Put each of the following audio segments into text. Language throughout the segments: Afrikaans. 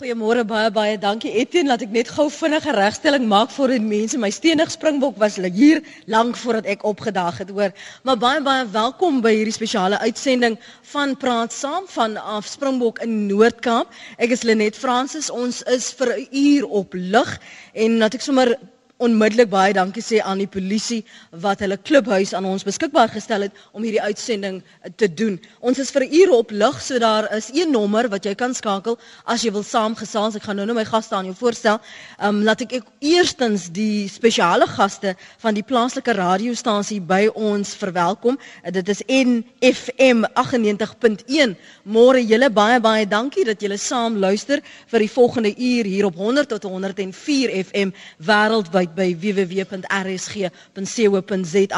Goeiemôre baie baie dankie Etienne. Laat ek net gou vinnige regstelling maak vir die mense. My steenig springbok was hier lank voordat ek opgedaag het hoor. Maar baie baie welkom by hierdie spesiale uitsending van praat saam van af Springbok in Noord-Kaap. Ek is Lenet Fransis. Ons is vir 'n uur op lig. En laat ek sommer onmiddellik baie dankie sê aan die polisie wat hulle klubhuis aan ons beskikbaar gestel het om hierdie uitsending eh, te doen. Ons is vir ure op lig, so daar is een nommer wat jy kan skakel as jy wil saamgesels. Ek gaan nou nou my gaste aan jou voorstel. Ehm um, laat ek, ek eerstens die spesiale gaste van die plaaslike radiostasie by ons verwelkom. Uh, dit is NFM 98.1. Môre julle baie baie dankie dat julle saam luister vir die volgende uur hier op 100 tot 104 FM wêreldwyd by www.rsg.co.za.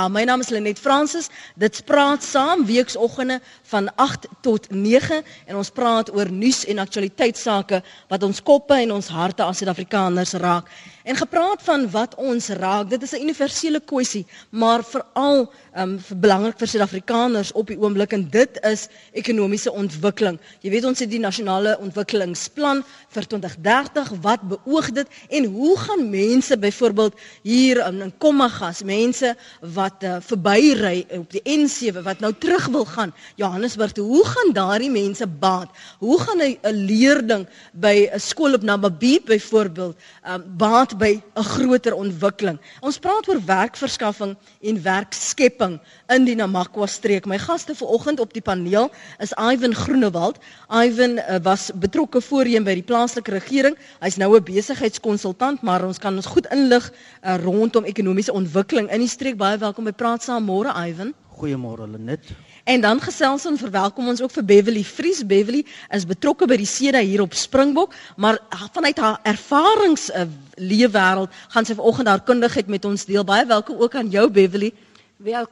My naam is Lenet Fransis. Dit praat saam weeksoggende van 8 tot 9 en ons praat oor nuus en aktualiteitsake wat ons koppe en ons harte as Suid-Afrikaners raak. En gepraat van wat ons raak, dit is 'n universele kwessie, maar veral um vir belangrik vir Suid-Afrikaners op die oomblik. En dit is ekonomiese ontwikkeling. Jy weet ons het die nasionale ontwikkelingsplan vir 2030, wat beoog dit? En hoe gaan mense byvoorbeeld hier in, in Kommagas, mense wat uh, verbyry op die N7 wat nou terug wil gaan Johannesburg toe, hoe gaan daardie mense baat? Hoe gaan 'n leerling by 'n skool op Namabiet byvoorbeeld um baat by 'n groter ontwikkeling. Ons praat oor werkverskaffing en werkskepping in die Namakwa streek. My gaste vanoggend op die paneel is Ivan Groenewald. Ivan uh, was betrokke voorheen by die plaaslike regering. Hy's nou 'n besigheidskonsultant, maar ons kan ons goed inlig uh, rondom ekonomiese ontwikkeling in die streek. Baie welkom by Praat Saam môre Ivan. Goeiemôre Lenet. En dan gesels ons verwelkom ons ook vir Beverly Vries. Beverly is betrokke by die SEDA hier op Springbok, maar vanuit haar ervarings uh, leefwêreld gaan sy vanoggend haar kundigheid met ons deel. Baie welkom ook aan jou Beverly. Wel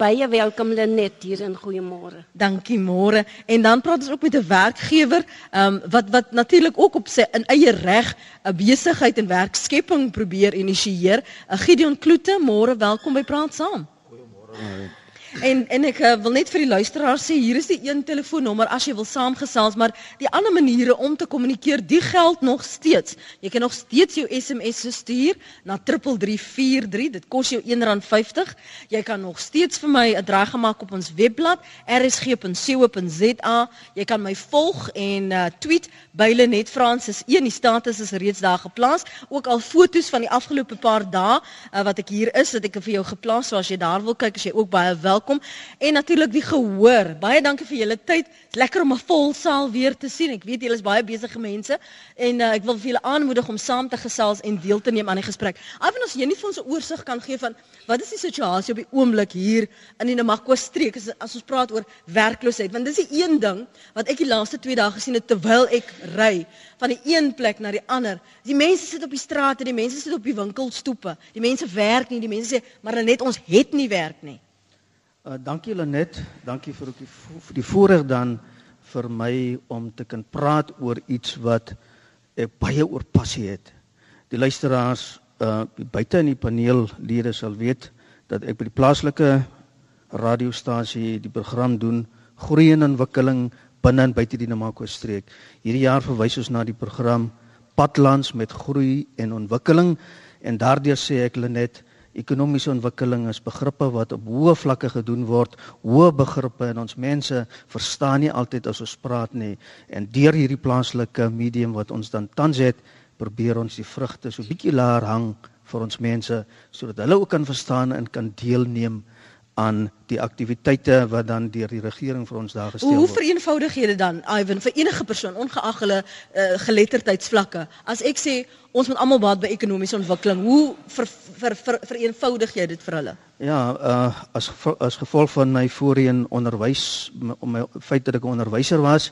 baie welkom Lenet hier in goeiemôre. Dankie môre. En dan praat ons ook met 'n werkgewer, ehm um, wat wat natuurlik ook op sy in eie reg 'n besigheid en werkskepping probeer initieer. Uh, Gideon Kloete, môre welkom by Praat Saam. Goeiemôre. En en ek uh, wil net vir die luisteraars sê hier is die een telefoonnommer as jy wil saamgesels, maar die ander maniere om te kommunikeer, die geld nog steeds. Jy kan nog steeds jou SMS stuur na 3343. Dit kos jou R1.50. Jy kan nog steeds vir my 'n draai gemaak op ons webblad rsg.co.za. Jy kan my volg en uh, tweet by Lenet Francis. Een die status is reeds daar geplaas. Ook al fotos van die afgelope paar dae uh, wat ek hier is, het ek vir jou geplaas. So as jy daar wil kyk, as jy ook baie wel welkom en natuurlik die gehoor. Baie dankie vir julle tyd. Dit's lekker om 'n vol saal weer te sien. Ek weet julle is baie besige mense en uh, ek wil vir julle aanmoedig om saam te gesels en deel te neem aan die gesprek. Afwan as jy nie vir ons 'n oorsig kan gee van wat is die situasie op die oomblik hier in die Namakwa streek as, as ons praat oor werkloosheid want dis die een ding wat ek die laaste 2 dae gesien het terwyl ek ry van die een plek na die ander. Die mense sit op die strate, die mense sit op die winkelstoepe. Die mense werk nie, die mense sê maar net ons het nie werk nie. Uh, dankie Lenet, dankie vir die vir die voorreg dan vir my om te kan praat oor iets wat ek baie oor passie het. Die luisteraars uh buite in die paneellede sal weet dat ek by die plaaslike radiostasie die program doen Groei en Ontwikkeling binne en buite die Namakwa streek. Hierdie jaar verwys ons na die program Padlands met groei en ontwikkeling en daardeur sê ek Lenet ekonomiese ontwikkeling is begrippe wat op hoë vlakke gedoen word, hoë begrippe en ons mense verstaan nie altyd as ons praat nie. En deur hierdie plaaslike medium wat ons dan tans het, probeer ons die vrugte so bietjie laer hang vir ons mense sodat hulle ook kan verstaan en kan deelneem aan die aktiwiteite wat dan deur die regering vir ons daar gestel word. Hoe vereenvoudig jy dit dan, Ivan, vir enige persoon ongeag hulle uh, geletterdheidsvlakke? As ek sê ons moet almal baat by ekonomiese ontwikkeling. Hoe ver, ver, ver, vereenvoudig jy dit vir hulle? Ja, uh as as gevolg van my voorheen onderwys om my feit dat ek 'n onderwyser was,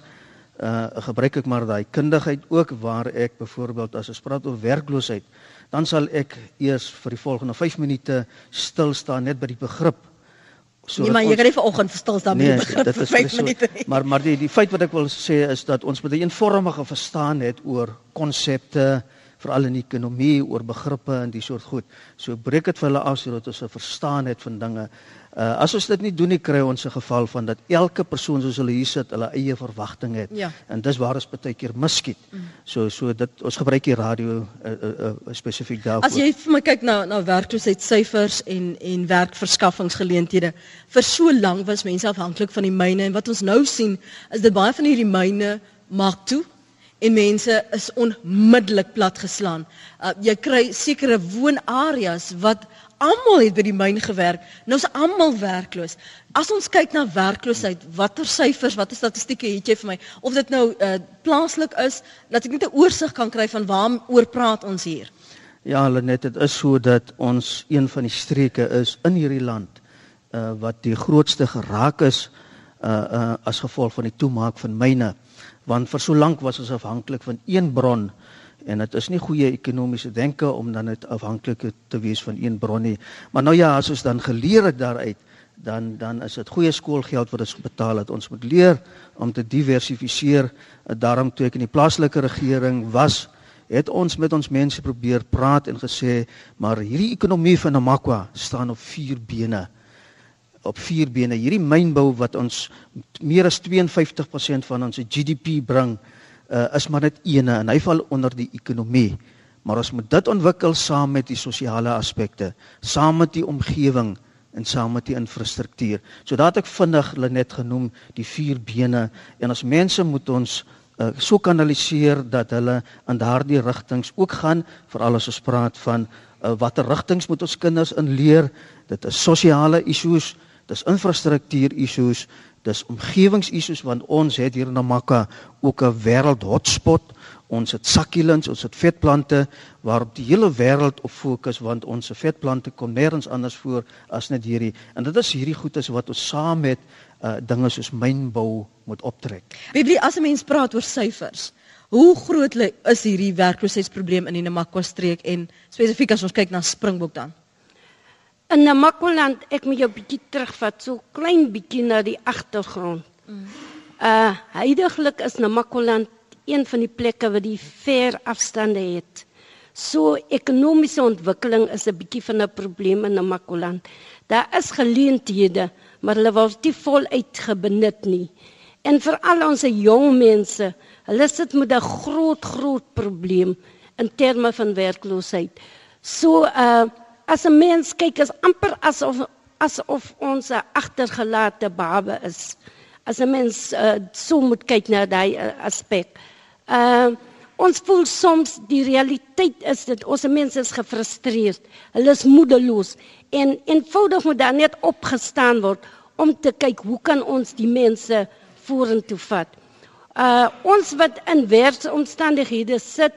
uh gebruik ek maar daai kundigheid ook waar ek byvoorbeeld as ons praat oor werkloosheid, dan sal ek eers vir die volgende 5 minute stil staan net by die begrip So nee, maar jy kan nie vanoggend verstil staan nee, met die begrip vir 5 minute nie. Maar maar die die feit wat ek wil sê is dat ons met 'n eenvormige verstaan het oor konsepte veral in die ekonomie oor begrippe en die soort goed. So breek dit vir hulle af sodat ons 'n verstaan het van dinge. Uh as ons dit nie doen nie kry ons 'n geval van dat elke persoon soos hulle hier sit, hulle eie verwagting het. Ja. En dis waar ons baie keer miskiet. Mm. So so dit ons gebruik die radio uh, uh, uh, spesifiek daarvoor. As jy vir my kyk na na werkloosheidsyfers en en werkverskaffingsgeleenthede, vir so lank was mense afhanklik van die myne en wat ons nou sien is dit baie van hierdie myne maak toe en mense is onmiddellik platgeslaan. Uh, jy kry sekere woonareas wat almal het by die myn gewerk. Nou is almal werkloos. As ons kyk na werkloosheid, watter syfers, watter statistieke het jy vir my? Of dit nou uh, plaaslik is, dat ek net 'n oorsig kan kry van waaroor praat ons hier. Ja, Lenet, dit is so dat ons een van die streke is in hierdie land uh wat die grootste geraak is uh uh as gevolg van die toemaak van myne. Want vir so lank was ons afhanklik van een bron en dit is nie goeie ekonomiese denke om dan net afhanklik te wees van een bron nie. Maar nou ja, as ons dan geleer het daaruit, dan dan is dit goeie skoolgeld wat ons betaal het. Ons moet leer om te diversifiseer. Daarom toe ek in die plaaslike regering was, het ons met ons mense probeer praat en gesê, maar hierdie ekonomie van Namakwa staan op vier bene op vier bene. Hierdie mynbou wat ons meer as 52% van ons GDP bring, uh, is maar net ene en hy val onder die ekonomie. Maar ons moet dit ontwikkel saam met die sosiale aspekte, saam met die omgewing en saam met die infrastruktuur. So daat ek vinnig hulle net genoem die vier bene en ons mense moet ons uh, so kanaliseer dat hulle in daardie rigtings ook gaan veral as ons praat van uh, watter rigtings moet ons kinders inleer. Dit is sosiale issues, dis infrastruktuur issues, dis omgewingsissues want ons het hier in Namaka ook 'n wêreld hotspot. Ons het sakkielings, ons het vetplante waarop die hele wêreld op fokus want ons vetplante kom nêrens anders voor as net hierdie. En dit is hierdie goedes wat ons saam met uh, dinge soos mynbou moet optrek. Biblie as 'n mens praat oor syfers, hoe groot is hierdie werkloosheidsprobleem in die Namakwa streek en spesifiek as ons kyk na Springbok dan? In Namakoland, ek moet jou bietjie terugvat, so klein bietjie na die agtergrond. Mm. Uh heidaglik is Namakoland een van die plekke wat die ver afstande het. So ekonomiese ontwikkeling is 'n bietjie van 'n probleem in Namakoland. Daar is geleenthede, maar hulle word nie voluit gebenut nie. En vir al ons jong mense, hulle sit met 'n groot groot probleem in terme van werkloosheid. So uh as 'n mens kyk is amper asof asof ons 'n agtergelate babe is. As 'n mens uh, so moet kyk na daai uh, aspek. Ehm uh, ons voel soms die realiteit is dit ons mense is gefrustreerd. Hulle is moedeloos en eenvoudig moet daar net opgestaan word om te kyk hoe kan ons die mense vorentoe vat. Uh ons wat in werksomstandighede sit,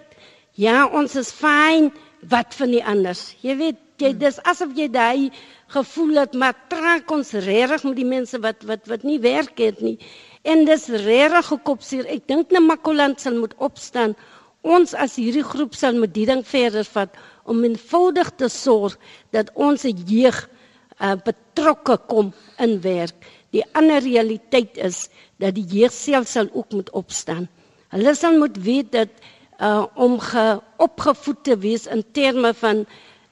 ja, ons is fyn, wat van die anders? Jy weet jy dis asof jy daai gevoel het maar trek ons regtig met die mense wat wat wat nie werk het nie. En dis regtig gekopseer. Ek dink net Makoland sal moet opstaan. Ons as hierdie groep sal met die ding verder vat om eenvoudig te sorg dat ons jeug uh, betrokke kom in werk. Die ander realiteit is dat die jeug self sal ook moet opstaan. Hulle sal moet weet dat uh, om opgevoed te wees in terme van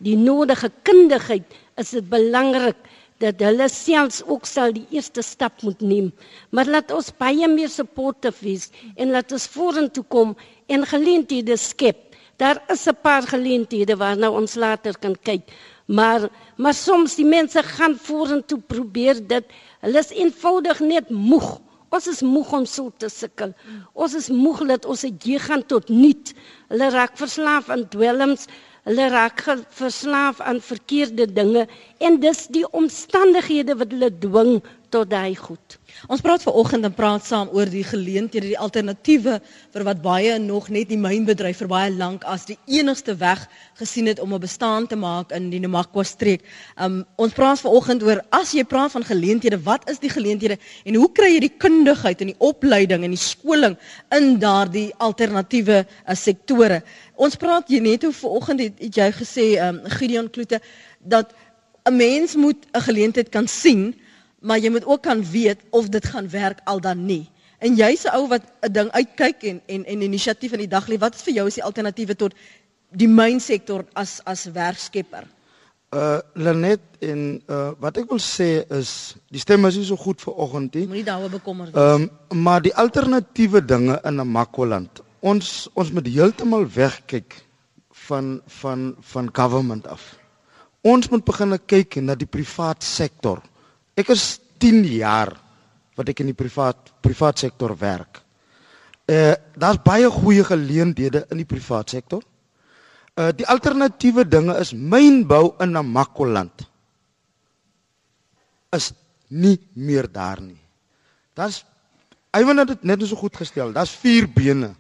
die nodige kundigheid is dit belangrik dat hulle selfs ook sal die eerste stap moet neem. Maar laat ons baie meer supportive wees en laat ons vorentoe kom en geleenthede skep. Daar is 'n paar geleenthede waarna ons later kan kyk. Maar maar soms die mense gaan vorentoe probeer dit hulle is eenvoudig net moeg. Ons is moeg om so te sukkel. Ons is moeg dat ons se jeug gaan tot nut. Hulle raak verslaaf aan dwelms. Hulle raak verslaaf aan verkeerde dinge en dis die omstandighede wat hulle dwing tot daai goed. Ons praat vanoggend en praat saam oor die geleenthede, die alternatiewe vir wat baie nog net die mynbedryf vir baie lank as die enigste weg gesien het om 'n bestaan te maak in die Namakwa streek. Um ons praat vanoggend oor as jy praat van geleenthede, wat is die geleenthede en hoe kry jy die kundigheid en die opleiding en die skoling in daardie alternatiewe uh, sektore? Ons praat jy net hoe vanoggend het, het jy gesê um Gideon Kloete dat 'n mens moet 'n geleentheid kan sien maar jy moet ook kan weet of dit gaan werk al dan nie. En jy's 'n ou wat 'n ding uitkyk en en en inisiatief in die dag lê. Wat is vir jou is die alternatiewe tot die mynsektor as as werkskepper. Uh Lenet en uh wat ek wil sê is die stem is nie so goed vir oggend nie. Moenie daaroor bekommerd Ehm wees. um, maar die alternatiewe dinge in Namakoland. Ons ons moet heeltemal wegkyk van van van government af. Ons moet begin kyk na die privaat sektor. Ek is 10 jaar wat ek in die privaat privaat sektor werk. Uh daar's baie goeie geleenthede in die privaat sektor. Uh die alternatiewe dinge is mynbou in Namakoland. Is nie meer daar nie. Daar's Iwan het dit net so goed gestel. Daar's vier bene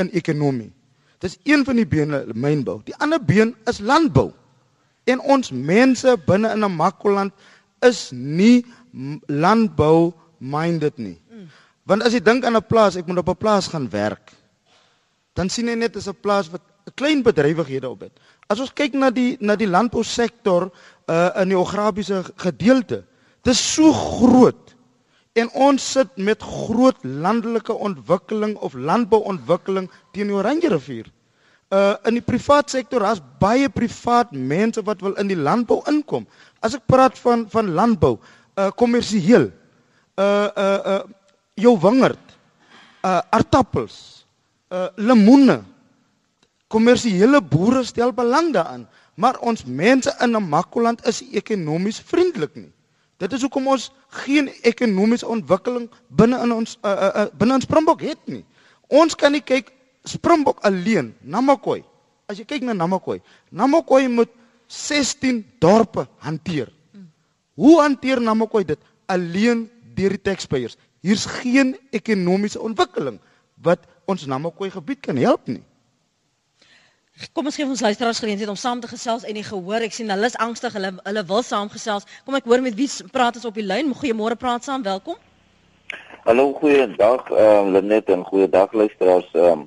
in ekonomie. Dis een van die bene mynbou. Die ander been is landbou. En ons mense binne in Namakoland is nie landbou minded nie. Want as jy dink aan 'n plaas, ek moet op 'n plaas gaan werk. Dan sien jy net dis 'n plaas wat 'n klein bedrywighede op het. As ons kyk na die na die landbousektor uh in die geografiese gedeelte, dis so groot. En ons sit met groot landelike ontwikkeling of landbouontwikkeling teen die Oranje rivier. Uh in die privaat sektor daar's baie privaat mense wat wil in die landbou inkom. As ek praat van van landbou, uh kommersieel. Uh uh uh jou wingerd, uh aartappels, uh lemoene. Kommersiële boere stel belang daaraan, maar ons mense in Namakoland is ekonomies vriendelik nie. Dit is hoekom ons geen ekonomiese ontwikkeling binne in ons uh, uh, binne in Springbok het nie. Ons kan nie kyk Springbok alleen, Namakwa. As jy kyk na Namakwa, Namakwa moet 16 dorpe hanteer. Hoe hanteer Namakwa dit alleen deur die taxpayers? Hier's geen ekonomiese ontwikkeling wat ons Namakwa gebied kan help nie. Kom ons gee ons luisteraars geleentheid om saam te gesels en jy gehoor, ek sien hulle is angstig, hulle hulle wil saamgesels. Kom ek hoor met wie praat ons op die lyn? Goeiemôre, praat saam, welkom. Hallo, goeiedag, ehm uh, Lenet en goeiedag luisteraars. Ehm um,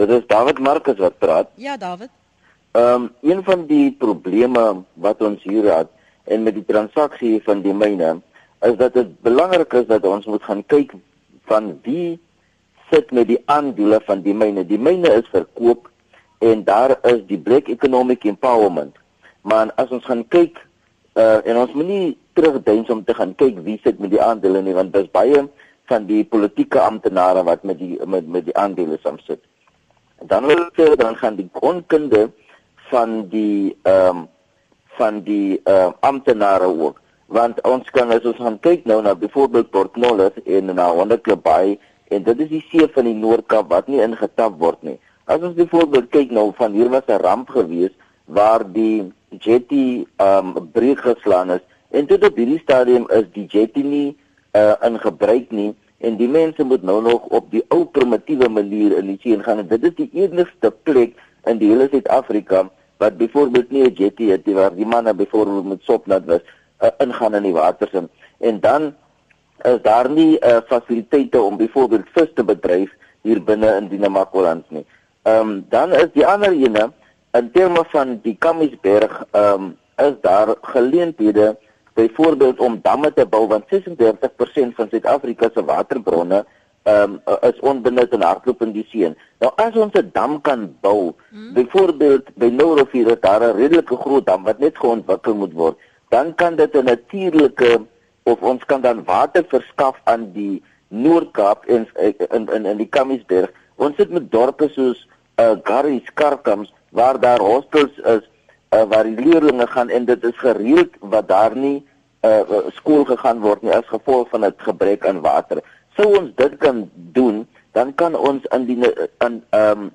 dit is David Marcus wat praat. Ja, David. Ehm um, een van die probleme wat ons hier het en met die transaksie van die myne is dat dit belangrik is dat ons moet gaan kyk van wie sit met die aandele van die myne. Die myne is verkoop en daar is die Black Economic Empowerment. Maar as ons gaan kyk uh en ons moenie terugdeins om te gaan kyk wie sit met die aandele nie want daar's baie van die politieke amptenare wat met die met met die aandele saam sit. Dan wil ek dan gaan die onkunde van die ehm um, van die uh, amptenare ook want ons kan as ons gaan kyk nou na byvoorbeeld Port Nolloth en na Wonderklip Bay en dit is die see van die Noord-Kaap wat nie ingetap word nie. As ons byvoorbeeld kyk nou van hier was 'n ramp gewees waar die jetty um, breek geslaan is en tot op hierdie stadium is die jetty nie uh, in gebruik nie en die mense moet nou nog op die ou primitiewe manier in die see gaan en dit is die enigste plek in die hele Suid-Afrika wat byvoorbeeld nie 'n jetty het nie waar die manne byvoorbeeld met sopnat was uh, ingaan in die waters in. en dan is daar nie uh, fasiliteite om byvoorbeeld vis te bedryf hier binne in die Namakoland nie. Ehm um, dan is die ander ene in terme van die Kamiesberg ehm um, is daar geleenthede byvoorbeeld om damme te bou want 36% van Suid-Afrika se waterbronne ehm um, is onbenut en hardloop in die see. Nou as ons 'n dam kan bou, hmm. byvoorbeeld by Nourivier is daar 'n redelike groot dam wat net geontwikkel moet word, dan kan dit 'n natuurlike of ons kan dan water verskaf aan die Noord-Kaap en in in in die Kamiesberg. Ons sit met dorpe soos uh Garry, Skarkams waar daar hostels is uh, waar die leerders gaan en dit is gereeld wat daar nie uh skool gegaan word nie as gevolg van 'n gebrek aan water. Sou ons dit kan doen, dan kan ons aan die aan ehm um,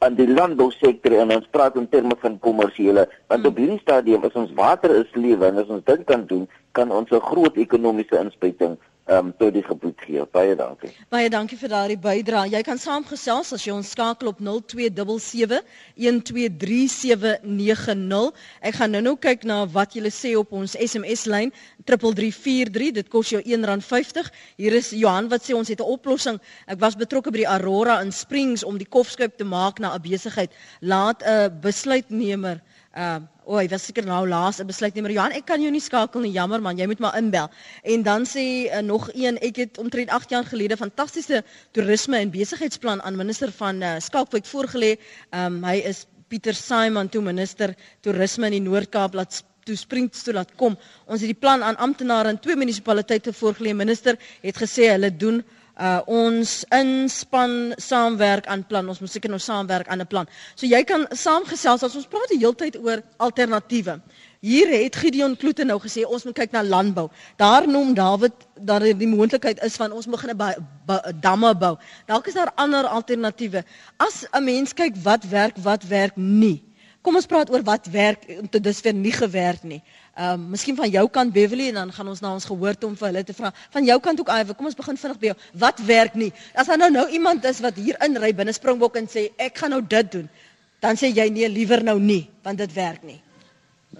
aan die landbousektor en ons praat in terme van kommersiële want op hierdie stadium is ons water is lewe en as ons dit kan doen, kan ons 'n groot ekonomiese inspuiting ehm um, tot die gebied gee. Baie dankie. Baie dankie vir daardie bydrae. Jy kan saamgesels as jy ons skakel op 0277 12370. Ek gaan nou-nou kyk na wat julle sê op ons SMS lyn 3343. Dit kos jou R1.50. Hier is Johan wat sê ons het 'n oplossing. Ek was betrokke by die Aurora in Springs om die kofskuip te maak na 'n besigheid. Laat 'n besluitnemer Uh o, hy was seker nou laas 'n besluitnemer. Johan, ek kan jou nie skakel nie, jammer man, jy moet maar inbel. En dan sê uh, nog een, ek het omtrent 8 jaar gelede fantastiese toerisme en besigheidsplan aan minister van uh, Skalkwyk voorgelê. Um hy is Pieter Simon, toe minister toerisme in die Noord-Kaap laat toe Springs toe laat kom. Ons het die plan aan amptenare in twee munisipaliteite voorgelê. Minister het gesê hulle doen uh ons inspan saamwerk aan plan. Ons moet seker nou saamwerk aan 'n plan. So jy kan saamgesels as ons praat die hele tyd oor alternatiewe. Hier het Gideon Kloete nou gesê ons moet kyk na landbou. Daar noem Dawid dat die moontlikheid is van ons begin 'n damme bou. Dalk is daar ander alternatiewe. As 'n mens kyk wat werk, wat werk nie. Kom ons praat oor wat werk om te dusver nie gewerk nie. Ehm um, miskien van jou kant Beverly en dan gaan ons na ons gehoor toe om vir hulle te vra. Van jou kant ook Ive, kom ons begin vinnig by jou. Wat werk nie? As daar nou nou iemand is wat hier inry binne Springbok en sê ek gaan nou dit doen, dan sê jy nee, liewer nou nie, want dit werk nie.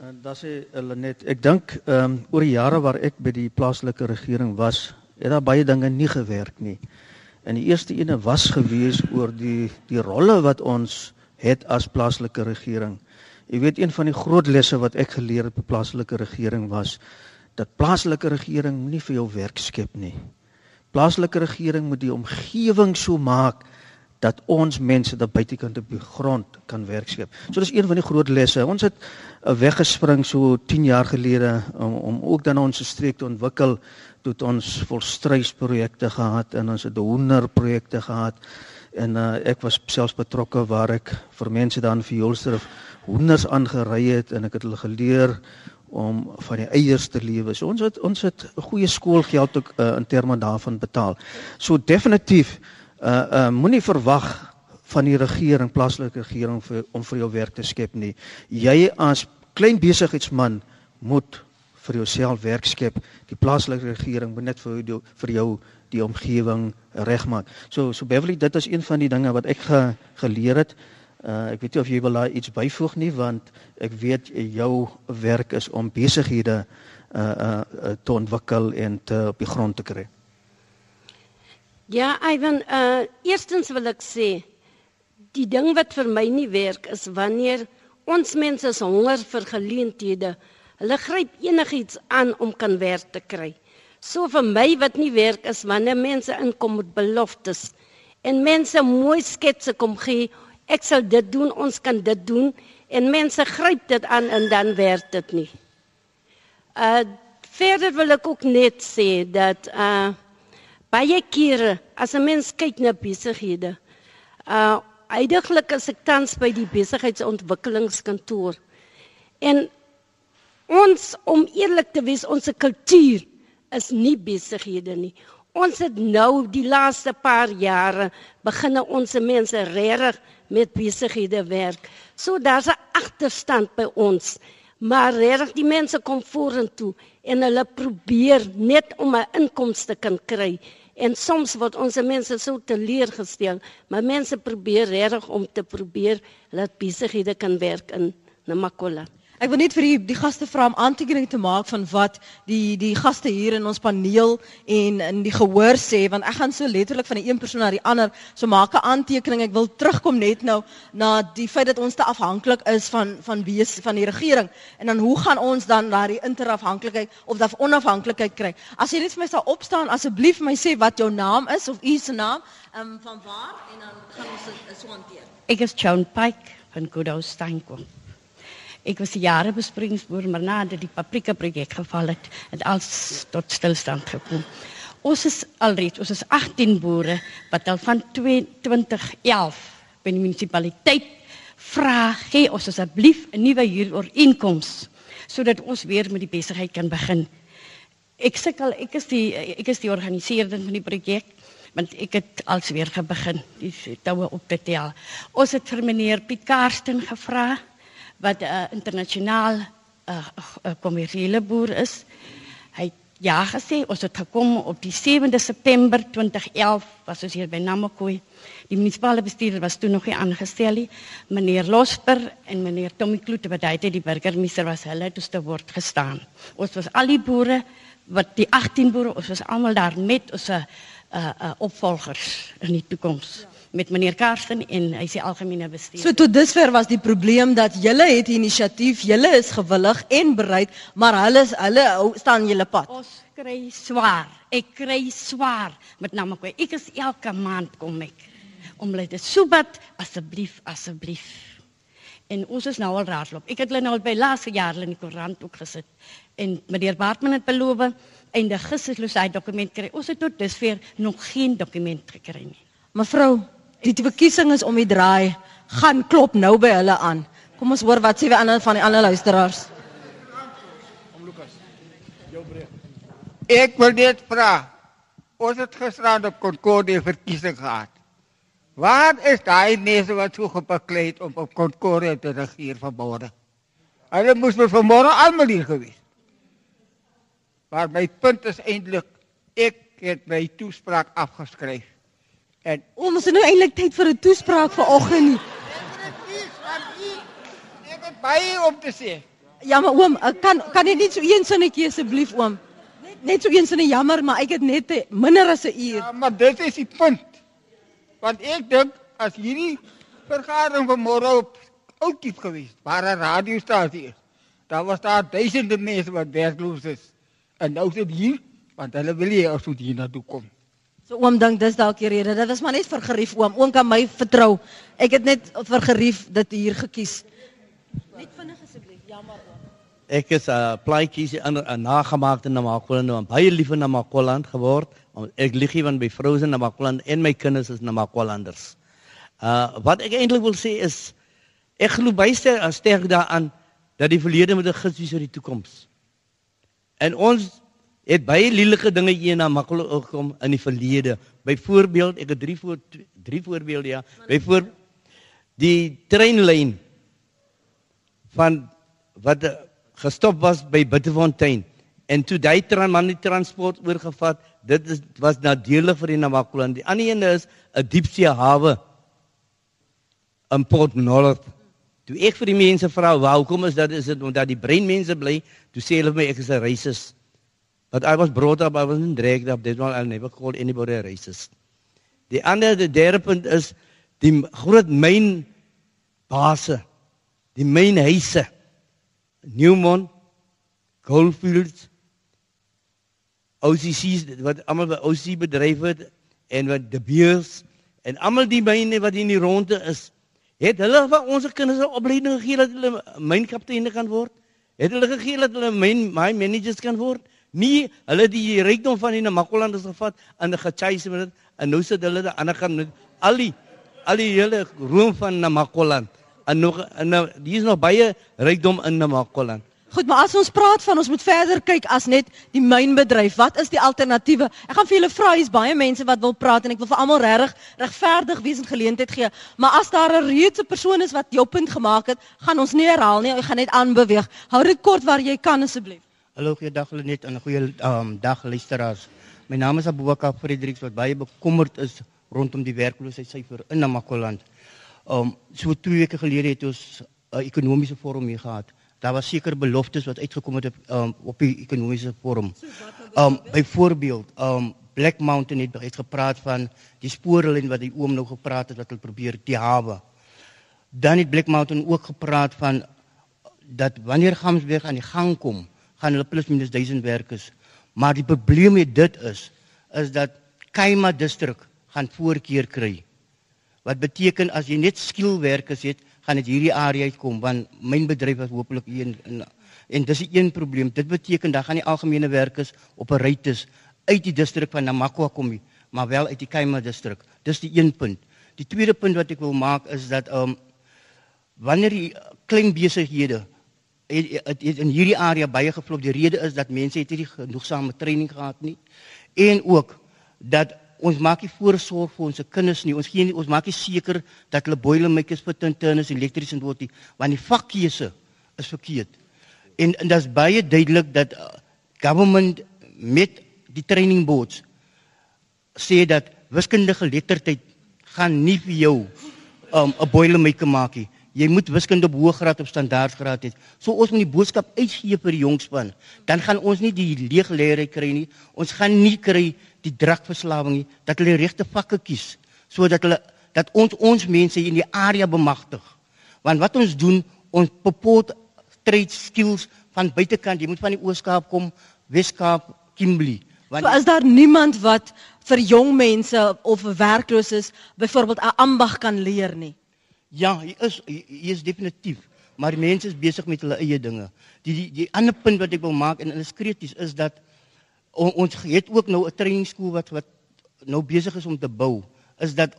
En uh, dan sê hulle net ek dink ehm um, oor die jare waar ek by die plaaslike regering was, het daar baie dinge nie gewerk nie. En die eerste ene was gewees oor die die rolle wat ons het as plaaslike regering. Jy weet een van die groot lesse wat ek geleer het by plaaslike regering was dat plaaslike regering nie vir jou werk skep nie. Plaaslike regering moet die omgewing so maak dat ons mense daar buitekant op die grond kan werk skep. So dis een van die groot lesse. Ons het uh, weggespring so 10 jaar gelede om om ook dan ons streek te ontwikkel tot ons volstruisprojekte gehad en ons het hoenderprojekte gehad en uh, ek was selfs betrokke waar ek vir mense dan vir Jolster hoenders aangery het en ek het hulle geleer om van die eiers te lewe. So ons het ons het goeie skoolgeld ook uh, in terme daarvan betaal. So definitief uh uh moenie verwag van die regering, plaaslike regering vir om vir jou werk te skep nie. Jy as klein besigheidsman moet vir jouself werk skep. Die plaaslike regering moet net vir jou vir jou die omgewing regmaak. So so Beverly, dit is een van die dinge wat ek ge, geleer het. Uh, ek weet nie of jy wil daar iets byvoeg nie want ek weet jou werk is om besighede uh uh te ontwikkel en te op die grond te kry. Ja, Ivan, uh eerstens wil ek sê die ding wat vir my nie werk is wanneer ons mense se honger vir geleenthede, hulle gryp enigiets aan om kan werk te kry. So vir my wat nie werk is wanneer mense inkom met beloftes en mense mooi sketse kom gee ek sal dit doen, ons kan dit doen en mense gryp dit aan en dan werk dit nie. Uh verder wil ek ook net sê dat uh baie kere as 'n mens kyk na besighede, uh uiteindelik as ek tans by die besigheidsontwikkelingskantoor en ons om eerlik te wees, ons kultuur is nie besighede nie. Ons het nou die laaste paar jare beginne ons mense regtig met besighede werk. So daar's 'n agterstand by ons. Maar regtig die mense kom vorentoe en hulle probeer net om 'n inkomste kan kry. En soms word ons mense so teleurgestel, maar mense probeer regtig om te probeer dat besighede kan werk in Namakola. Ek wil net vir die, die gaste vra om aantekening te maak van wat die die gaste hier in ons paneel en in die gehoor sê want ek gaan so letterlik van die een persoon na die ander so maak 'n aantekening. Ek wil terugkom net nou na die feit dat ons te afhanklik is van van wie van die regering en dan hoe gaan ons dan daardie interafhanklikheid of dan onafhanklikheid kry? As jy net vir my sal opstaan asseblief vir my sê wat jou naam is of u se naam, ehm um, van waar en dan gaan ons dit so hanteer. Ek is Joan Pike van Goodhouse Steinkom. Ek was jare besproeiingsboer, maar nadat die paprika projek geval het, het alles tot stilstand gekom. Ons is alreeds, ons is 18 boere wat al van 2011 by die munisipaliteit vra gee ons asseblief 'n nuwe huurooreenkoms sodat ons weer met die besigheid kan begin. Ek sukkel, ek is die ek is die organiseerder van die projek want ek het als weer begin die toue op te tel. Ons het vir meneer Piet Karsten gevra wat 'n uh, internasionaal 'n uh, uh, kommersiële boer is. Hy ja gesê ons het gekom op die 7de September 2011 was ons hier by Namakwa. Die munisipale bestuurder was toe nog nie aangestel nie. Meneer Losper en meneer Tommy Kloete wat hy het die burgemeester was hulle het te word gestaan. Ons was al die boere wat die 18 boere ons was almal daar met ons 'n uh, uh, opvolgers in die toekoms. Met meneer Karsten en hy is die algemene bestuurder. So tot dusver was die probleem dat julle het inisiatief, julle is gewillig en bereid, maar hulle is hulle hou- staan julle pad. Ons kry swaar. Ek kry swaar met Namakwa. Ek is elke maand kom ek om hulle te soebat asseblief asseblief. En ons is nou al raadloop. Ek het hulle nou al by laaste jaar in die koerant ook gesit. En meneer Bartman het beloof en die gister hulle sy dokument kry. Ons het tot dusver nog geen dokument gekry nie. Mevrou, die verkiesing is om die draai. Gaan klop nou by hulle aan. Kom ons hoor wat sê die ander van die ander luisteraars. Ek wil net vra. Ons het gisterand op Concordia verkiesing gehad. Waar is daai mense wat so gepaklei het om op Concordia te regeer vanmôre? Hulle moes vir vanmôre almal hier gewees. Maar my punt is eintlik ek het my toespraak afgeskryf. En Ons het nou eintlik tyd vir 'n toespraak vanoggend nie. ek het baie om te sê. Ja, maar oom, ek kan kan jy net so een sinnetjie asseblief oom? Net net so een sinne jammer, maar ek het net 'n- minder as 'n uur. Ja, maar dit is die punt. Want ek dink as hierdie vergadering vanmôre op Oudtshoorn gewees, waar 'n radiostasie is, dan was daar duisende mense wat werkloos is. En nou sit hier, want hulle wil nie ons moet hier na toe kom. So oom dink dis dalk die rede. Dit was maar net vir gerief oom. Oom kan my vertrou. Ek het net vir gerief dit hier gekies. Net vinnig asseblief. Jammer oom. Ek is 'n uh, plaatjies in 'n nagemaakte Namakoland en baie lief in Namakoland geword. Want Ek lieg nie want my vrou is in Namakoland en my kinders is Namakolanders. Uh wat ek eintlik wil sê is ek glo baie sterk, daaraan dat die verlede met 'n gids is vir die toekoms. En ons het baie lelike dinge hier na Namakoland gekom in die verlede. Byvoorbeeld, ek het drie voor drie voorbeelde ja. Byvoorbeeld die treinlyn van wat eh, gestop was by Bitterfontein. En toe daai tran man die transport oorgevat dit is was nadelig vir die Namakoland die ander een is 'n diepsee hawe in Port North. Toe ek vir die mense vra "Waar- hoekom is dat? Is dit omdat die breinmense bly? Toe sê hulle vir my ek is 'n racist but I was brought up I wasn't dragged up this one I'll never call anybody a racist. Die ander die derde punt is die groot myn base die mynhuise Newmont Goldfields OCC's wat almal by OCC bedryf het en wat De Beers en almal die myne wat in die ronde is het hulle vir ons kinders 'n opleiding gegee dat hulle mynkapteine kan word? Het hulle gegee dat hulle myn myn managers kan word nie hulle die rykdom van die Namakolanders gevat en gechase met dit en nou sit hulle die ander kant met al die al die hele roem van Namakoland en nog en nou, hier is nog baie rykdom in Namakoland Goed, maar as ons praat van ons moet verder kyk as net die mynbedryf. Wat is die alternatiewe? Ek gaan vir julle vra, hier's baie mense wat wil praat en ek wil vir almal regtig regverdig wees en geleentheid gee. Maar as daar 'n reuse persoon is wat jou punt gemaak het, gaan ons nie herhaal nie. Ek gaan net aanbeweeg. Hou dit kort waar jy kan asseblief. Hallo, goeiedag Lenet en 'n goeie um, dag luisteraars. My naam is Abubakar Fredericks wat baie bekommerd is rondom die werkloosheidssyfer in Namakoland. Um so 2 weke gelede het ons 'n uh, ekonomiese forum hier gehad. Daar was seker beloftes wat uitgekom het op um, op die ekonomiese forum. Um byvoorbeeld, um Black Mountain het het gepraat van die spoorlyn wat die oom nou gepraat het wat hulle probeer die hawe. Dan het Black Mountain ook gepraat van dat wanneer Gamsberg aan die gang kom, gaan hulle plus minus 1000 werkers. Maar die probleem met dit is is dat Kaima distrik gaan voorkeur kry. Wat beteken as jy net skielwerkers het, gaan dit hierdie area uitkom want myn bedryf was hopelik een en, en dis die een probleem. Dit beteken dan gaan die algemene werkers op 'n rytes uit die distrik van Namakwa kom, maar wel uit die Kaima distrik. Dis die een punt. Die tweede punt wat ek wil maak is dat ehm um, wanneer die klein besighede het, het, het in hierdie area baie geflop. Die rede is dat mense het nie genoegsame training gehad nie en ook dat ons maak nie voorsorg vir ons kinders nie. Ons gee nie ons maak nie seker dat hulle boilermakers vir tinterners elektriese word nie, want die vakkeuse is verkeerd. En, en dit is baie duidelik dat uh, government met die training boards sê dat wiskundige geletterdheid gaan nie vir jou um, 'n boilermaker maak nie. Jy moet wiskunde op hoëgraad of standaardgraad hê. So ons moet die boodskap uitgee vir die jongspan. Dan gaan ons nie die leegleerry kry nie. Ons gaan nie kry die drugverslawing nie dat hulle regte vakke kies sodat hulle dat ons ons mense in die area bemagtig. Want wat ons doen, ons popot trade skills van buitekant. Jy moet van die Ooskaap kom, Weskaap, Kimberley. Want so is daar niemand wat vir jong mense of werklooses byvoorbeeld 'n ambag kan leer nie. Ja, hy is hy is definitief, maar mense is besig met hulle eie dinge. Die die die ander punt wat ek wil maak en is krities is dat on, ons het ook nou 'n trainingsskool wat wat nou besig is om te bou. Is dat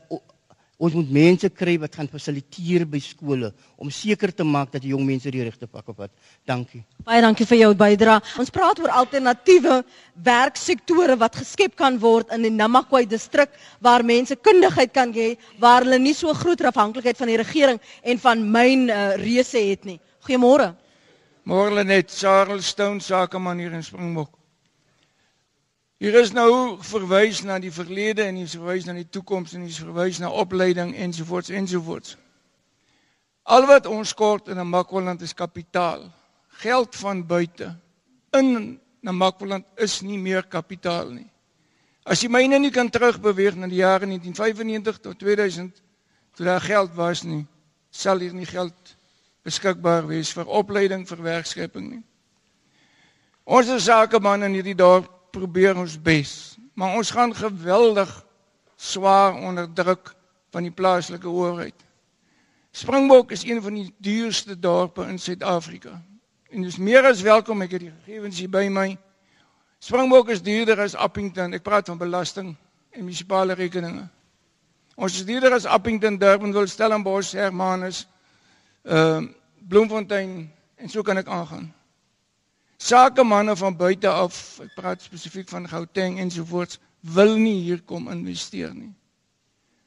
ons moet mense kry wat gaan fasiliteer by skole om seker te maak dat die jong mense die regte pak op het. Dankie. Baie dankie vir jou bydrae. Ons praat oor alternatiewe werksektore wat geskep kan word in die Namaquay distrik waar mense kundigheid kan hê waar hulle nie so groot afhanklikheid van die regering en van myn uh, reuse het nie. Goeiemôre. Môre net Charles Stone sakeman hier in Springbok. Hier is nou verwys na die verlede en hier is verwys na die toekoms en hier is verwys na opleiding ensovoorts ensovoorts. Al wat ons kort in 'n Makwaland is kapitaal. Geld van buite in 'n Makwaland is nie meer kapitaal nie. As jy myne nie kan terugbeweeg na die jare 1995 tot 2000 toe daar geld was nie, sal hier nie geld beskikbaar wees vir opleiding vir werkskeping nie. Ons sakeman in hierdie dorp probeer ons bes, maar ons gaan geweldig swaar onder druk van die plaaslike owerheid. Springbok is een van die duurste dorpe in Suid-Afrika. En dis meer as welkom ek het die gegevens hier by my. Springbok is duurder as Appington. Ek praat van belasting en munisipale rekeninge. Ons is duurder as Appington, Durbanville, Stellenbosch, Hermanus, ehm uh, Bloemfontein en so kan ek aangaan sakemanne van buite af, ek praat spesifiek van Gauteng ensovoorts, wil nie hier kom investeer nie.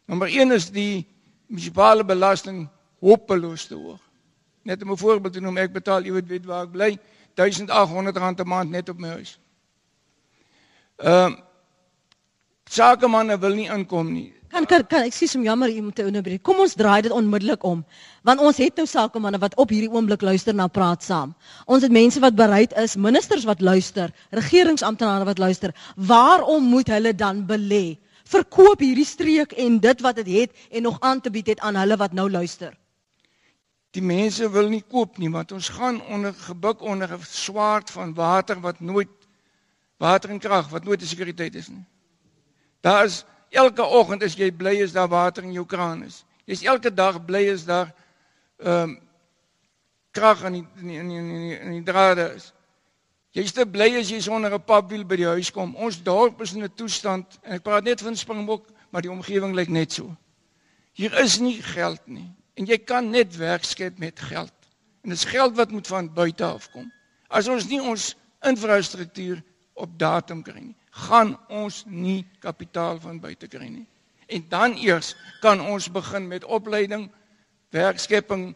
Nommer 1 is die munisipale belasting hopeloos te hoog. Net om 'n voorbeeld te noem, ek betaal, jy weet, weet waar ek bly, R1800 'n maand net op my huis. Ehm uh, sakemanne wil nie inkom nie. Kan kan, kan ek sê som jammer jy moet onderbreek. Kom ons draai dit onmiddellik om. Want ons het nou sakemanne wat op hierdie oomblik luister na praat saam. Ons het mense wat bereid is, ministers wat luister, regeringsamptenare wat luister. Waarom moet hulle dan belê? Verkoop hierdie streek en dit wat dit het, het en nog aan te bied het aan hulle wat nou luister. Die mense wil nie koop nie want ons gaan onder gebuk onder 'n swaard van water wat nooit water en krag wat nooit 'n sekuriteit is nie. Daar is Elke oggend is jy bly as daar water in jou kraan is. Jy's elke dag bly as daar ehm um, krag in die in die in die, in die drade is. Jy's te bly as jy sonder 'n papwiel by die huis kom. Ons dorp is in 'n toestand en ek praat net van Springbok, maar die omgewing lyk net so. Hier is nie geld nie en jy kan net werk skep met geld. En dis geld wat moet van buite af kom. As ons nie ons infrastruktuur op datum kry nie gaan ons nie kapitaal van buite kry nie. En dan eers kan ons begin met opleiding, werkskepping,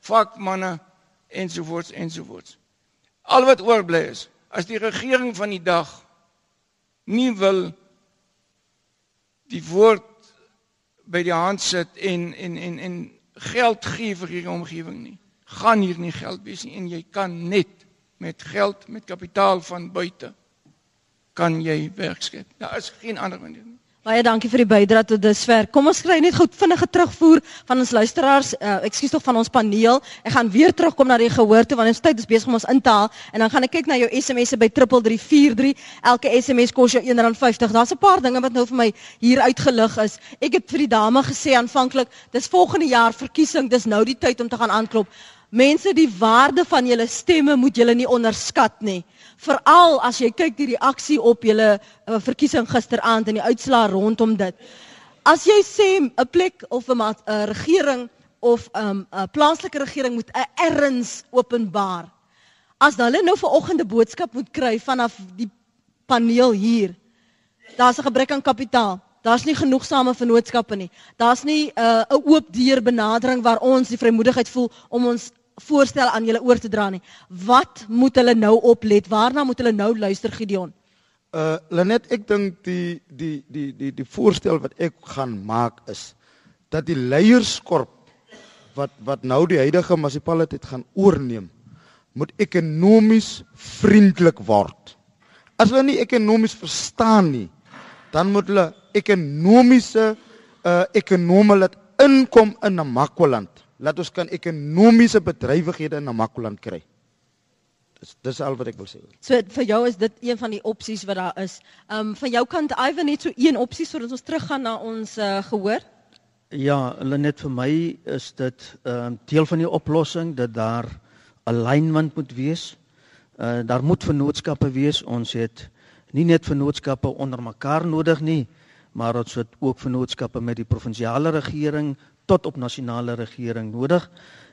vakmanne ensovoorts ensovoorts. Al wat oorbly is, as die regering van die dag nie wil die woord by die hand sit en en en en geld gee vir hierdie omgewing nie, gaan hier nie geld wees nie en jy kan net met geld met kapitaal van buite kan jy werk skep. Daar is geen ander manier nie. Baie dankie vir die bydrae tot dusver. Kom ons kry net gou vinnige terugvoer van ons luisteraars. Uh, ekskuus tog van ons paneel. Ek gaan weer terugkom na die gehoor toe want ons tyd is besig om ons in te haal en dan gaan ek kyk na jou SMS'e by 3343. Elke SMS kos jou R1.50. Daar's 'n paar dinge wat nou vir my hier uitgelig is. Ek het vir die dame gesê aanvanklik, dis volgende jaar verkiesing, dis nou die tyd om te gaan aanklop. Mense, die waarde van julle stemme moet julle nie onderskat nie veral as jy kyk die reaksie op julle uh, verkiesing gisteraand en die uitslaa rondom dit. As jy sê 'n plek of 'n uh, regering of 'n um, uh, plaaslike regering moet 'n uh, erns openbaar. As hulle nou vanoggend 'n boodskap moet kry vanaf die paneel hier. Daar's 'n gebrek aan kapitaal. Daar's nie genoegsame vennootskappe nie. Daar's nie 'n uh, oop deur benadering waar ons die vrymoedigheid voel om ons voorstel aan julle oor te dra nie. Wat moet hulle nou oplet? Waarna moet hulle nou luister Gideon? Uh Lenet, ek dink die die die die die voorstel wat ek gaan maak is dat die leierskorp wat wat nou die huidige munisipaliteit gaan oorneem, moet ekonomies vriendelik word. As hulle nie ekonomies verstaan nie, dan moet hulle ekonomiese uh ekonome laat inkom in Namakwaland. Laat ons kan ekonomiese bedrywighede in Namakwaland kry. Dis dis al wat ek wil sê. So vir jou is dit een van die opsies wat daar is. Ehm um, van jou kant Ivan net so een opsie sodat ons teruggaan na ons uh, gehoor. Ja, hulle net vir my is dit ehm uh, deel van die oplossing dat daar alignment moet wees. Uh daar moet vennootskappe wees. Ons het nie net vennootskappe onder mekaar nodig nie, maar ons het ook vennootskappe met die provinsiale regering tot op nasionale regering nodig.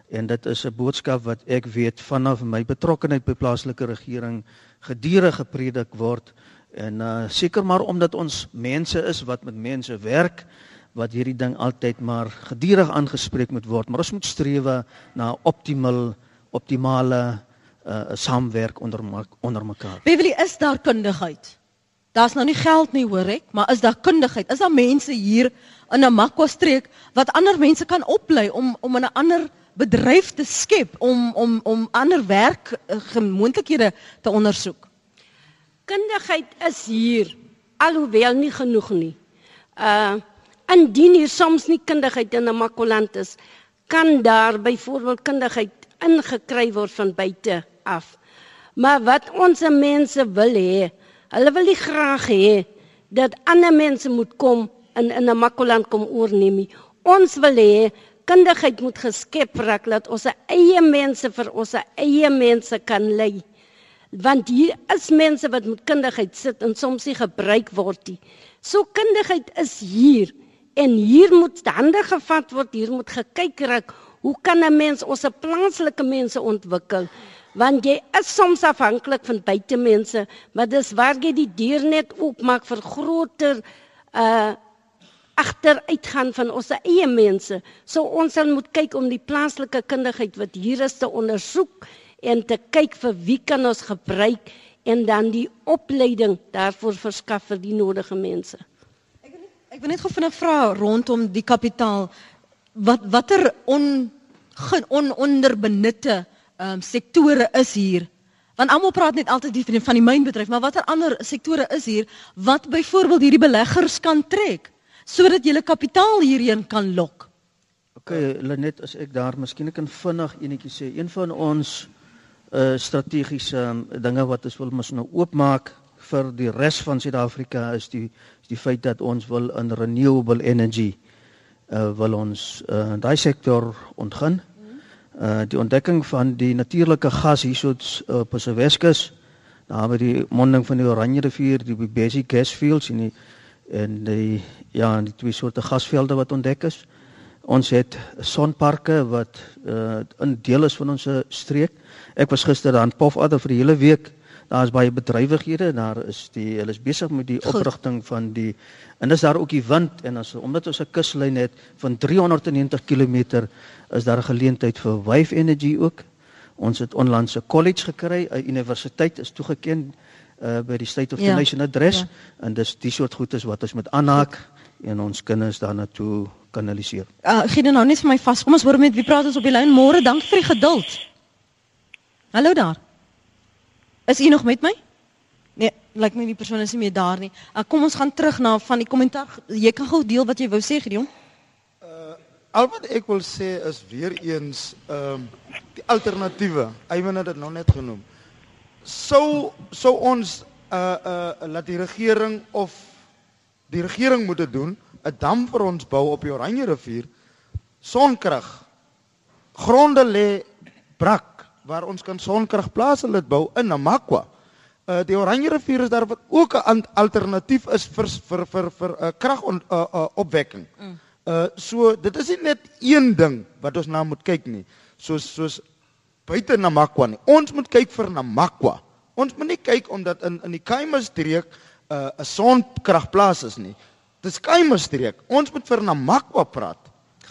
En dit is 'n boodskap wat ek weet vanaf my betrokkeheid by plaaslike regering gedurig gepredik word en uh seker maar omdat ons mense is wat met mense werk wat hierdie ding altyd maar gedurig aangespreek moet word maar ons moet streef na optimal optimale uh saamwerk onder onder mekaar. Beverly is daar kundigheid. Daar's nou nie geld nie hoor ek, maar is daar kundigheid? Is daar mense hier in 'n Makwa streek wat ander mense kan oplei om om in 'n ander bedryf te skep om om om ander werk uh, gemoontlikhede te ondersoek? Kundigheid is hier alhoewel nie genoeg nie. Uh indien hier soms nie kundigheid in 'n Makwaland is, kan daar byvoorbeeld kundigheid ingekry word van buite af. Maar wat ons mense wil hê, hulle wil nie graag hê dat ander mense moet kom in in 'n Makoland kom oorneem nie. Ons wil hê kundigheid moet geskep raak dat ons eie mense vir ons eie mense kan lei. Want hier is mense wat met kundigheid sit en soms nie gebruik word nie. So kundigheid is hier en hier moet hande gevat word, hier moet gekyk raak Hoe kan 'n mens ons plaaslike mense ontwikkel? Want jy is soms afhanklik van buitemense, maar dis waar jy die deur net oopmaak vir groter uh agteruitgaan van ons eie mense. So ons sal moet kyk om die plaaslike kundigheid wat hier is te ondersoek en te kyk vir wie kan ons gebruik en dan die opleiding daarvoor verskaf vir die nodige mense. Ek wil net ek wil net gou vinnig vra rondom die kapitaal wat watter on, on onderbenutte um, sektore is hier? Want almal praat net altyd die van die mynbedryf, maar watter ander sektore is hier wat byvoorbeeld hierdie beleggers kan trek sodat jy kapitaal hierheen kan lok? OK, Lenet, as ek daar miskien kan vinnig enetjie sê, een van ons uh strategiese um, dinge wat ons wil mos nou oopmaak vir die res van Suid-Afrika is die is die feit dat ons wil in renewable energy uh, wil ons uh, daai sektor ontgin. Uh, die ontdekking van die natuurlike gas hierso uh, op die Weskus, daar by die monding van die Oranje rivier, die basic gas fields en die en die ja, die twee soorte gasvelde wat ontdek is. Ons het sonparke wat uh, 'n deel is van ons streek. Ek was gister daar in Pofadder vir die hele week daar is baie bedrywighede daar is die hulle is besig met die oprigting van die en dis daar ook die wind en as omdat ons 'n kuslyn het van 390 km is daar 'n geleentheid vir wave energy ook ons het onlangs 'n college gekry 'n universiteit is toegeken uh, by die state of the ja, nation address ja. en dis die soort goedes wat ons met aanhaak en ons kinders daarna toe kanaliseer. Uh, gee dit nou net vir my vas. Kom ons hoor met wie praat ons op die lyn môre. Dankie vir die geduld. Hallo daar. Is u nog met my? Nee, lyk my die persoon is nie meer daar nie. Uh, kom ons gaan terug na van die kommentaar. Jy kan gou deel wat jy wou sê, Gideon. Uh al wat ek wil sê is weer eens ehm um, die alternatiewe. Eywen het dit nou net genoem. Sou sou ons uh uh laat die regering of die regering moet dit doen, 'n dam vir ons bou op die Oranje rivier. Sonkrag. Gronde lê brak waar ons kan sonkragplase laat bou in Namakwa. Uh die Oranje rivier is daar wat ook 'n alternatief is vir vir vir vir 'n uh, krag on, uh, uh, opwekking. Mm. Uh so dit is nie net een ding wat ons na moet kyk nie. Soos soos buite Namakwa nie. Ons moet kyk vir Namakwa. Ons moet nie kyk omdat in in die Kaimas streek 'n uh, 'n sonkragplaas is nie. Dis Kaimas streek. Ons moet vir Namakwa praat.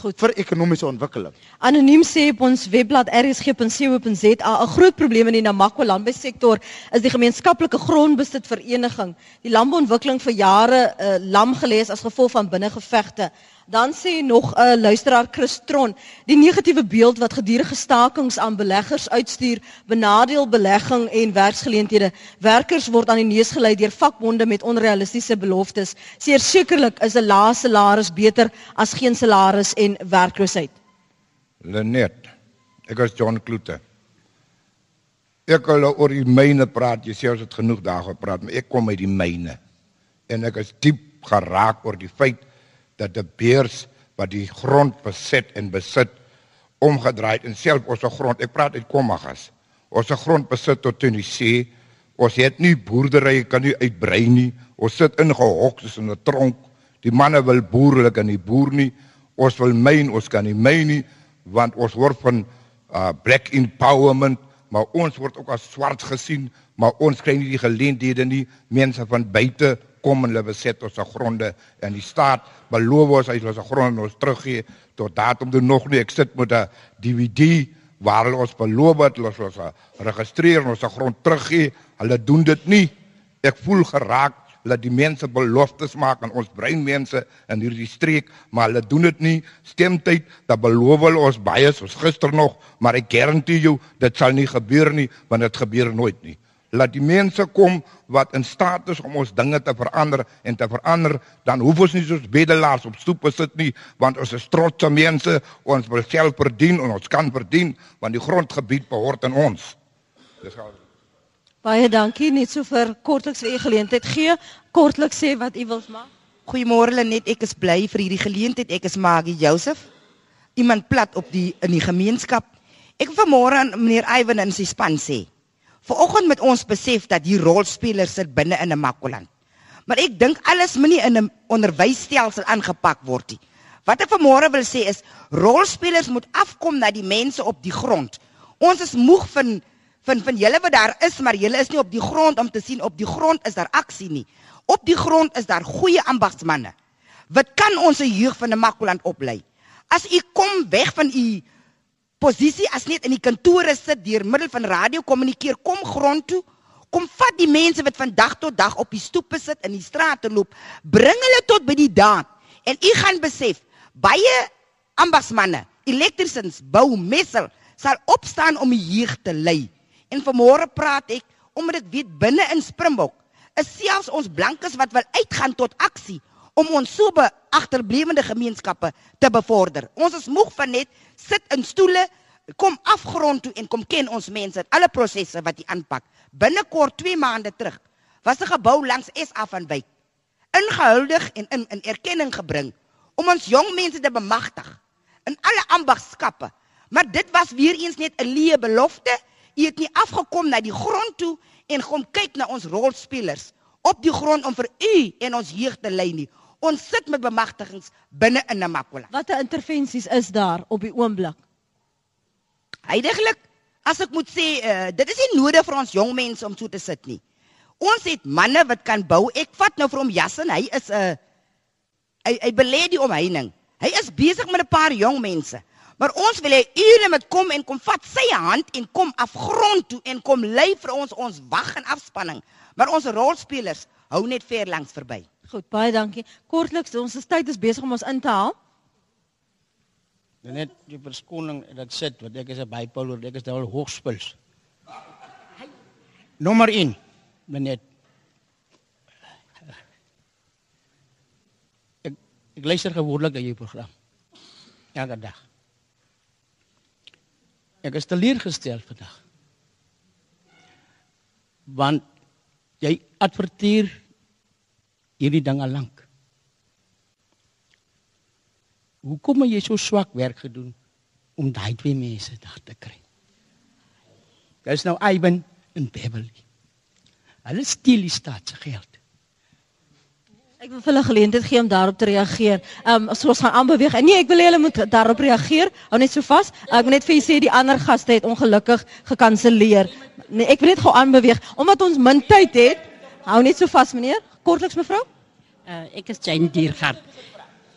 Goed. vir ekonomiese ontwikkeling. Anoniem sê op ons webblad rsg.co.za 'n groot probleem in die Namakwa landbousektor is die gemeenskaplike grondbesit vereniging. Die landbouontwikkeling vir jare uh, lam gelees as gevolg van binnengevegte. Dan sê nog 'n uh, luisteraar Chris Tron, die negatiewe beeld wat gedurende stakings aan beleggers uitstuur, benadeel belegging en werksgeleenthede. Werkers word aan die neus gelei deur vakbonde met onrealistiese beloftes. Sekerlik is 'n lae salaris beter as geen salaris en werkloosheid. Lenet, ek is John Kloete. Ek wil oor die myne praat. Jy sê ons het genoeg dae gepraat, maar ek kom uit die myne. En ek is diep geraak oor die feit dat die beers wat die grond beset en besit omgedraai en self ons grond ek praat uit Kommagas ons grond besit tot see ons het nie boerdery kan nie uitbrei nie ons sit ingehok soos in 'n tronk die manne wil boerlik en die boer nie ons wil myn ons kan nie myn nie want ons word van uh, black empowerment maar ons word ook as swart gesien maar ons kry nie die geleenthede nie mense van buite kom en hulle beset ons gronde en die staat beloof ons hy sal ons gronde ons teruggee. Tot datum doen nog nie. Ek sit met 'n DVD waar hulle ons beloof het hulle ons registreer ons grond teruggee. Hulle doen dit nie. Ek voel geraak dat die mense beloftes maak aan ons breinmense in hierdie streek maar hulle doen dit nie. Stemtyd dat beloof hulle ons baie soos gister nog maar ek garandeer jou dit sal nie gebeur nie want dit gebeur nooit nie laat die mense kom wat in staat is om ons dinge te verander en te verander. Dan hoef ons nie soos bedelaars op stoepe sit nie want ons is trotse mense. Ons wil self verdien en ons kan verdien want die grondgebied behoort aan ons. Dis al baie dankie. Net so vir kortliks vir u geleentheid gee. Kortliks sê wat u wil maak. Goeiemôre Lenet. Ek is bly vir hierdie geleentheid. Ek is Maggie Joseph. Iemand plat op die in die gemeenskap. Ek vanmôre aan meneer Ivan in sy span sê Vanoggend met ons besef dat hier rolspelers sit binne in 'n Makoland. Maar ek dink alles moenie in 'n onderwysstelsel aangepak word nie. Wat ek vanmôre wil sê is rolspelers moet afkom na die mense op die grond. Ons is moeg van van van julle wat daar is, maar julle is nie op die grond om te sien op die grond is daar aksie nie. Op die grond is daar goeie ambagsmanne. Wat kan ons se jeug van 'n Makoland oplei? As u kom weg van u posisie as net in die kantore sit deur middel van radio kommunikeer kom grond toe kom vat die mense wat van dag tot dag op die stoepe sit in die strate loop bring hulle tot by die daad en u gaan besef baie ambasmanne elektriesiens bou messel sal opstaan om die jeug te lei. En vanmôre praat ek omdat ek weet binne in Springbok is selfs ons blankes wat wil uitgaan tot aksie om ons so agterblewende gemeenskappe te bevorder. Ons is moeg van net sit in stoele, kom afgrond toe en kom ken ons mense, alle prosesse wat jy aanpak. Binnekort 2 maande terug was 'n gebou langs SA van Wyk ingehuldig en in in erkenning gebring om ons jong mense te bemagtig in alle ambagskappe. Maar dit was weer eens net 'n leë belofte. Jy het nie afgekom na die grond toe en kom kyk na ons rolspelers op die grond om vir u en ons jeug te lei nie. Ons sit met bemagtigings binne in Namakwa. Watter intervensies is daar op die oomblik? Heidiglik, as ek moet sê, uh, dit is nie nodig vir ons jong mense om so te sit nie. Ons het manne wat kan bou. Ek vat nou vir hom Jassen, hy is 'n uh, hy hy belê die omheining. Hy is besig met 'n paar jong mense. Maar ons wil hê ure met kom en kom vat sy hand en kom afgrond toe en kom lei vir ons ons wag en afspanning. Maar ons rolspelers hou net ver langs verby. Goed, baie dankie. Kortliks, ons tyd is besig om ons in te haal. Net die verskoning dat sit, want ek is 'n bypoler, ek is nou hoogspuls. Nommer 1. Net ek ek luister gewoonlik na jou program. Elke dag. Ek is teleurgestel vandag. Want jy adverteer hierdie ding al lank. Hoekom het jy so swak werk gedoen om daai twee mense dag te kry? Dis nou Ivan en Beverly. Hulle steel die staat se geld. Ek wil vir hulle geleentheid gee om daarop te reageer. Ehm um, so ons gaan aanbeweeg. Nee, ek wil hê hulle moet daarop reageer. Hou net so vas. Ek wil net vir julle sê die ander gaste het ongelukkig gekanselleer. Nee, ek wil net gou aanbeweeg omdat ons min tyd het. Hou net so vas meneer. Kortliks mevrou? Uh, ek is Jane Diergaard.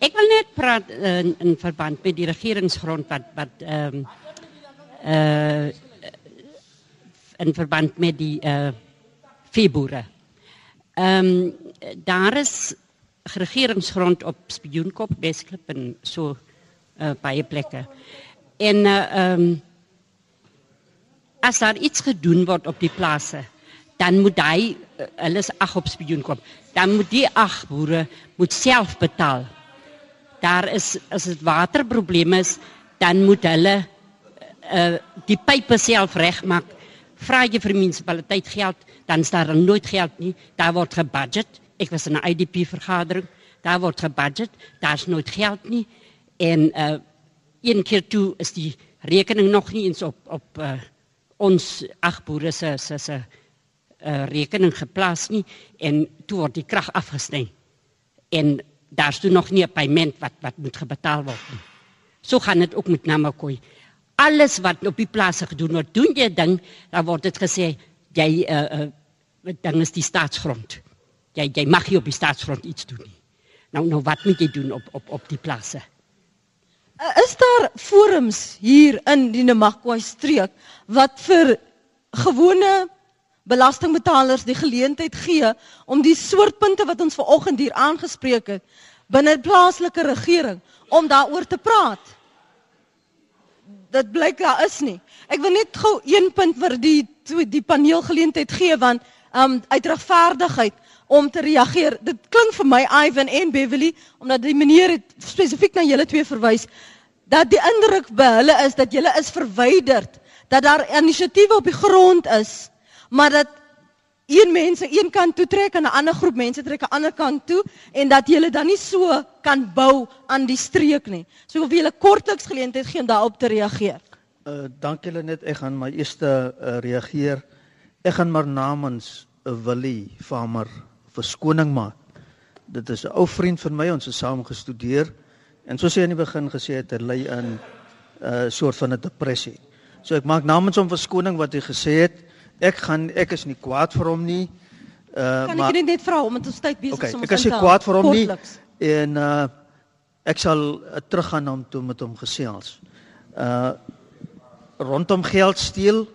Ek wil net praat uh, in, in verband met die regeringsgrond wat wat ehm um, uh in verband met die uh veeboere. Ehm um, daar is regeringsgrond op Spioenkop, Besklip en so uh, baie plekke. En uh, um, as daar iets gedoen word op die plase, dan moet hy uh, hulle is ag op Spioenkop, dan moet die ag boere moet self betaal. Daar is as dit waterprobleme is, dan moet hulle uh, die pype self regmaak. Vra jy vir munisipaliteit geld, dan is daar nooit geld nie. Daar word gebudget. Ek was in 'n IDP vergadering. Daar word gebudget. Daar's nooit geld nie. En uh een keer toe is die rekening nog nie eens op op uh ons ag boere se se se uh rekening geplaas nie en toe word die krag afgesny. En daar's toe nog nie 'n payment wat wat moet gebetaal word nie. So gaan dit ook met Namakwa. Alles wat op die plase gedoen word, doen jy ding, dan word dit gesê jy uh uh ding is die staatsgrond. Jy jy mag nie op die staatsgrond iets doen nie. Nou nou wat moet jy doen op op op die plase? Is daar forums hier in die Namakwa streek wat vir gewone belastingbetalers die geleentheid gee om die soort punte wat ons vanoggend hier aangespreek het binne plaaslike regering om daaroor te praat. Dit blyk daar is nie. Ek wil net gou een punt vir die die paneel geleentheid gee want um uit regverdigheid om te reageer. Dit klink vir my Ivan en Beverly omdat die meneer het spesifiek na julle twee verwys dat die indruk by hulle is dat julle is verwyderd, dat daar inisiatiewe op die grond is, maar dat een mense een kant toe trek en 'n ander groep mense trek aan 'n ander kant toe en dat julle dan nie so kan bou aan die streek nie. So wil julle kortliks geleentheid gee om daarop te reageer. Uh dankie julle net. Ek gaan my eerste uh, reageer. Ek gaan maar namens 'n uh, Willie Farmer verskoning maak. Dit is 'n ou vriend van my, ons het saam gestudeer en soos hy aan die begin gesê het, hy ly in 'n uh, soort van 'n depressie. So ek maak namens hom verskoning wat hy gesê het. Ek gaan ek is nie kwaad vir hom nie. Uh kan maar, ek net vra om dit ons tyd besig okay, om ek is nie kwaad vir hom nie. En uh ek sal uh, teruggaan na hom toe met hom gesels. Uh rondom geld steel.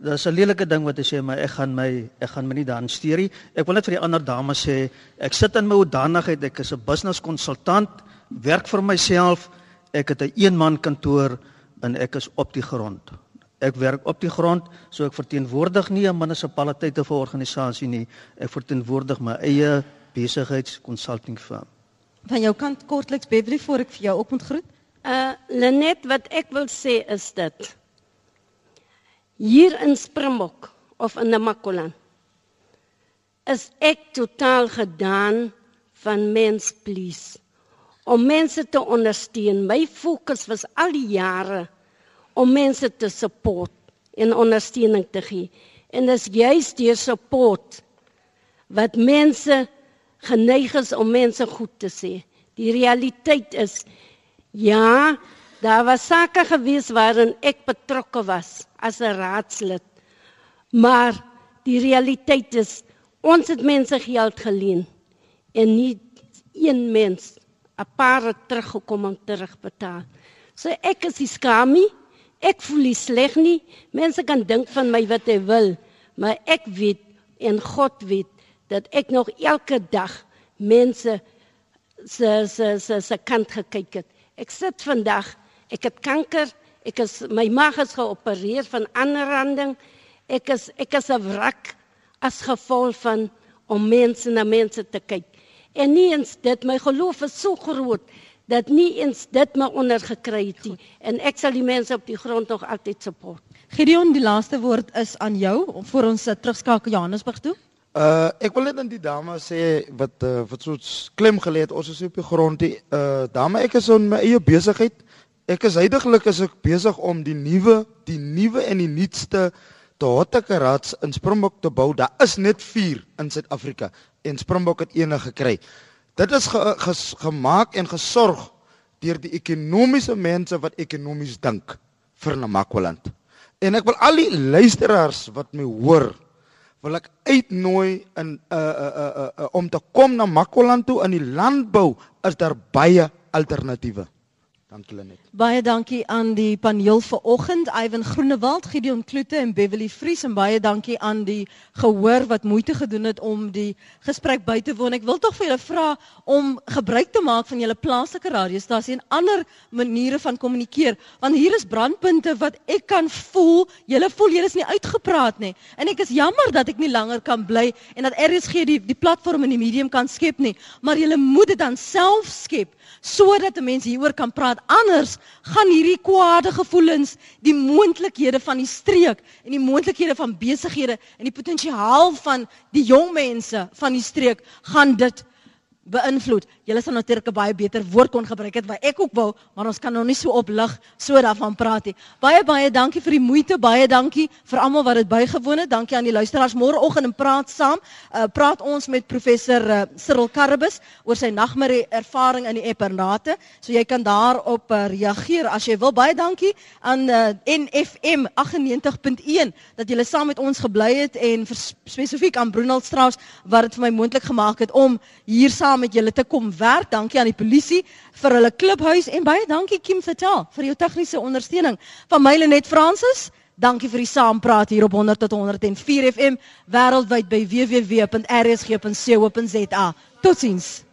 Dis 'n lelike ding wat hy sê, maar ek gaan my ek gaan my nie daarin steur nie. Ek wil net vir die ander dames sê, ek sit in my hoedanigheid, ek is 'n business konsultant, werk vir myself. Ek het 'n eenman kantoor en ek is op die grond. Ek werk op die grond, so ek verteenwoordig nie 'n munisipaliteit of 'n organisasie nie. Ek verteenwoordig my eie besigheidskonsulting firm. Van jou kant kortliks Beverly voor ek vir jou ook moet groet. Uh Lenet, wat ek wil sê is dit. Hier in Springbok of in Namakoland is ek totaal gedaan van mens please om mense te ondersteun. My fokus was al die jare om mense te support en ondersteuning te gee. En dis juist deur support wat mense geneig is om mense goed te sê. Die realiteit is ja, daar was sake gewees waarin ek betrokke was as 'n raadslid. Maar die realiteit is ons het mense geld geleen en nie een mens 'n paar teruggekom om terugbetaal. So ek is nie skaam nie. Ek voel nie sleg nie. Mense kan dink van my wat hy wil, maar ek weet en God weet dat ek nog elke dag mense se se se se kant gekyk het. Ek sit vandag, ek het kanker, ek is my maag is geopereer van aanranding. Ek is ek is 'n wrak as gevolg van om mense na mense te kyk. En nie eens dit my geloof is so groot dat nie eens dit my ondergekry het nie en ek sal die mense op die grond nog altyd support. Gideon, die laaste woord is aan jou vir ons uh, terugskakel Johannesburg toe. Uh ek wil net aan die dame sê wat uh, wat so klem gelê het ons is op die grond die uh dame ek is in my eie besigheid. Ek is heidaglik is ek besig om die nuwe die nuwe en die nuutste Tohotekarats in Springbok te bou. Daar is net 4 in Suid-Afrika en Springbok het een gekry. Dit is ge, ge, gemaak en gesorg deur die ekonomiese mense wat ekonomies dink vir Namakwaland. En ek wil al die luisteraars wat my hoor, wil ek uitnooi in 'n uh, 'n uh, 'n uh, uh, uh, om te kom na Makwaland toe in die landbou is daar baie alternatiewe. Dankie Lenet. Baie dankie aan die paneel vanoggend, Iwan Groenewald, Gideon Kloete en Beverly Vries en baie dankie aan die gehoor wat moeite gedoen het om die gesprek by te woon. Ek wil tog vir julle vra om gebruik te maak van julle plaaslike radiostasie en ander maniere van kommunikeer, want hier is brandpunte wat ek kan voel. Julle voel julle is nie uitgepraat nie. En ek is jammer dat ek nie langer kan bly en dat RSG die die platform in die medium kan skep nie, maar julle moet dit dan self skep sodat mense hieroor kan praat. Anders gaan hierdie kwade gevoelens, die moontlikhede van die streek en die moontlikhede van besighede en die potensiaal van die jong mense van die streek gaan dit beïnvloed. Julle sal natuurlik 'n baie beter woord kon gebruik het wat ek ook wou, maar ons kan nou nie so oplig so daarvan praat nie. Baie baie dankie vir die moeite, baie dankie vir almal wat dit bygewoon het. Dankie aan die luisteraars. Môreoggend in praat saam, uh, praat ons met professor uh, Cyril Karabus oor sy nagmerrie ervaring in die Epernate. So jy kan daarop uh, reageer as jy wil. Baie dankie aan uh, NFM 98.1 dat julle saam met ons gebly het en spesifiek aan Brunel Strauss wat dit vir my moontlik gemaak het om hier saam met julle te kom werk. Dankie aan die polisie vir hulle klubhuis en baie dankie Kim Fatel vir jou tegniese ondersteuning. Van my Lenet Fransis, dankie vir die saampraat hier op 100 tot 104 FM wêreldwyd by www.rsg.co.za. Totsiens.